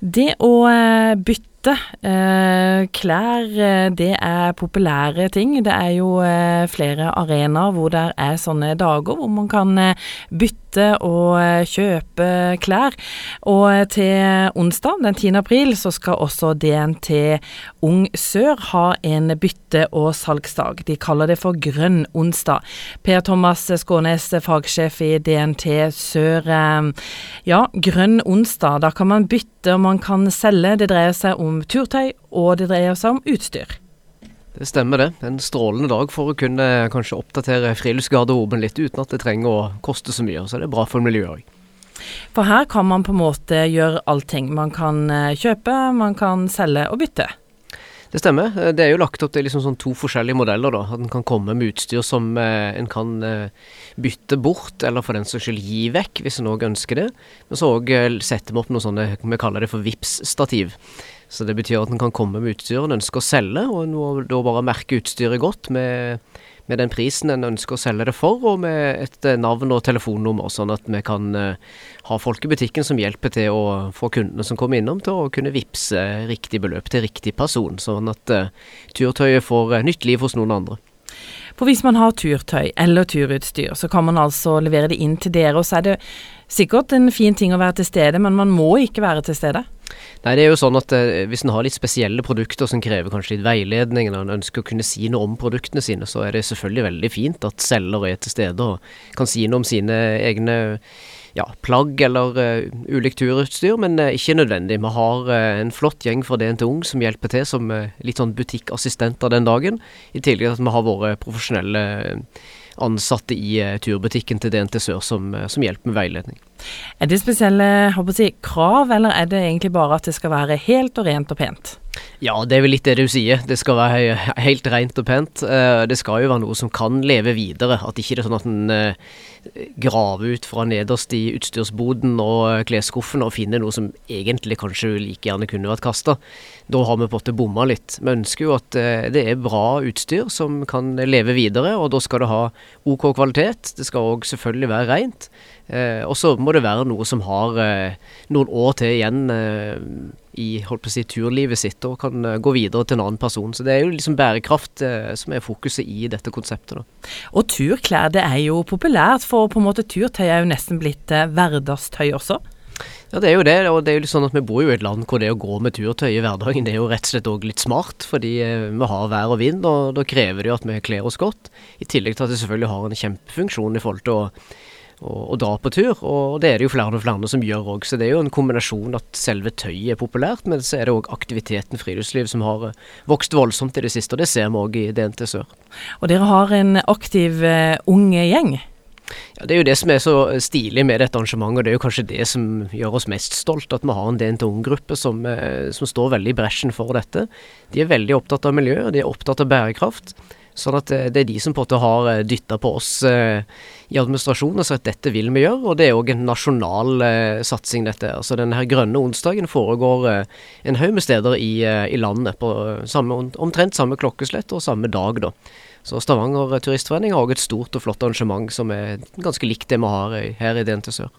Det å eh, bytte eh, klær, eh, det er populære ting. Det er jo eh, flere arenaer hvor det er sånne dager hvor man kan bytte og kjøpe klær. Og til onsdag den 10. april så skal også DNT Ung Sør ha en bytte- og salgsdag. De kaller det for Grønn onsdag. Per Thomas Skånes, fagsjef i DNT Sør. Ja, Grønn onsdag, da kan man bytte og man kan selge. Det dreier seg om turtøy, og det dreier seg om utstyr. Det stemmer det. En strålende dag for å kunne kanskje oppdatere friluftsgarderoben litt uten at det trenger å koste så mye. Så det er bra for miljøet òg. For her kan man på en måte gjøre allting. Man kan eh, kjøpe, man kan selge og bytte. Det stemmer. Eh, Det er jo lagt opp til liksom sånn to forskjellige modeller. da. At en kan komme med utstyr som eh, en kan eh, bytte bort, eller for den saks skyld gi vekk, hvis en òg ønsker det. Men så òg eh, setter vi opp noe sånne, vi kaller det for VIPS-stativ. Så det betyr at en kan komme med utstyr en ønsker å selge, og en må da bare merke utstyret godt med, med den prisen en ønsker å selge det for, og med et eh, navn og telefonnummer, sånn at vi kan eh, ha folk i butikken som hjelper til å få kundene som kommer innom, til å kunne vippse riktig beløp til riktig person, sånn at eh, turtøyet får nytt liv hos noen andre. For hvis man har turtøy eller turutstyr, så kan man altså levere det inn til dere. Og så er det sikkert en fin ting å være til stede, men man må ikke være til stede. Nei, det er jo sånn at eh, hvis en har litt spesielle produkter som krever kanskje litt veiledning, eller en ønsker å kunne si noe om produktene sine, så er det selvfølgelig veldig fint at selger er til stede og kan si noe om sine egne ja, plagg eller uh, ulikt turutstyr, men uh, ikke nødvendig. Vi har uh, en flott gjeng fra DNT Ung som hjelper til som litt sånn butikkassistenter den dagen, i tillegg til at vi har våre profesjonelle ansatte i turbutikken til DNT Sør som, som hjelper med veiledning. Er det spesielle si, krav, eller er det egentlig bare at det skal være helt og rent og pent? Ja, det er vel litt det du sier. Det skal være helt rent og pent. Eh, Det skal jo være noe som kan leve videre. At ikke det er sånn at en eh, graver ut fra nederst i utstyrsboden og eh, klesskuffen og finner noe som egentlig kanskje like gjerne kunne vært kasta. Da har vi på en måte bomma litt. Vi ønsker jo at det er bra utstyr som kan leve videre, og da skal det ha OK kvalitet. Det skal òg selvfølgelig være rent. Og så må det være noe som har noen år til igjen i holdt på å si, turlivet sitt og kan eh, gå videre til en annen person. Så det er jo liksom bærekraft eh, som er fokuset i dette konseptet. da. Og turklær det er jo populært, for på en måte turtøy er jo nesten blitt eh, hverdagstøy også. Ja, det er jo det. Og det er jo litt sånn at vi bor jo i et land hvor det å gå med turtøy i hverdagen det er jo rett og slett òg litt smart. Fordi eh, vi har vær og vind, og da krever det jo at vi kler oss godt. I tillegg til at det selvfølgelig har en kjempefunksjon i forhold til å å dra på tur, og det er det jo flere og flere som gjør òg. Så det er jo en kombinasjon at selve tøyet er populært, men så er det òg aktiviteten friluftsliv som har eh, vokst voldsomt i det siste, og det ser vi òg i DNT Sør. Og dere har en aktiv uh, ung gjeng. Ja, Det er jo det som er så stilig med dette arrangementet, og det er jo kanskje det som gjør oss mest stolt, at vi har en DNT Ung-gruppe som, eh, som står veldig i bresjen for dette. De er veldig opptatt av miljø, og de er opptatt av bærekraft. Sånn at eh, det er de som på en måte har dytta på oss eh, i administrasjonen og sagt at dette vil vi gjøre, og det er òg en nasjonal eh, satsing, dette. Altså denne her grønne onsdagen foregår eh, en haug med steder i, eh, i landet på eh, samme, omtrent samme klokkeslett og samme dag, da. Så Stavanger Turistforening har òg et stort og flott arrangement som er ganske likt det vi har her i DNT Sør.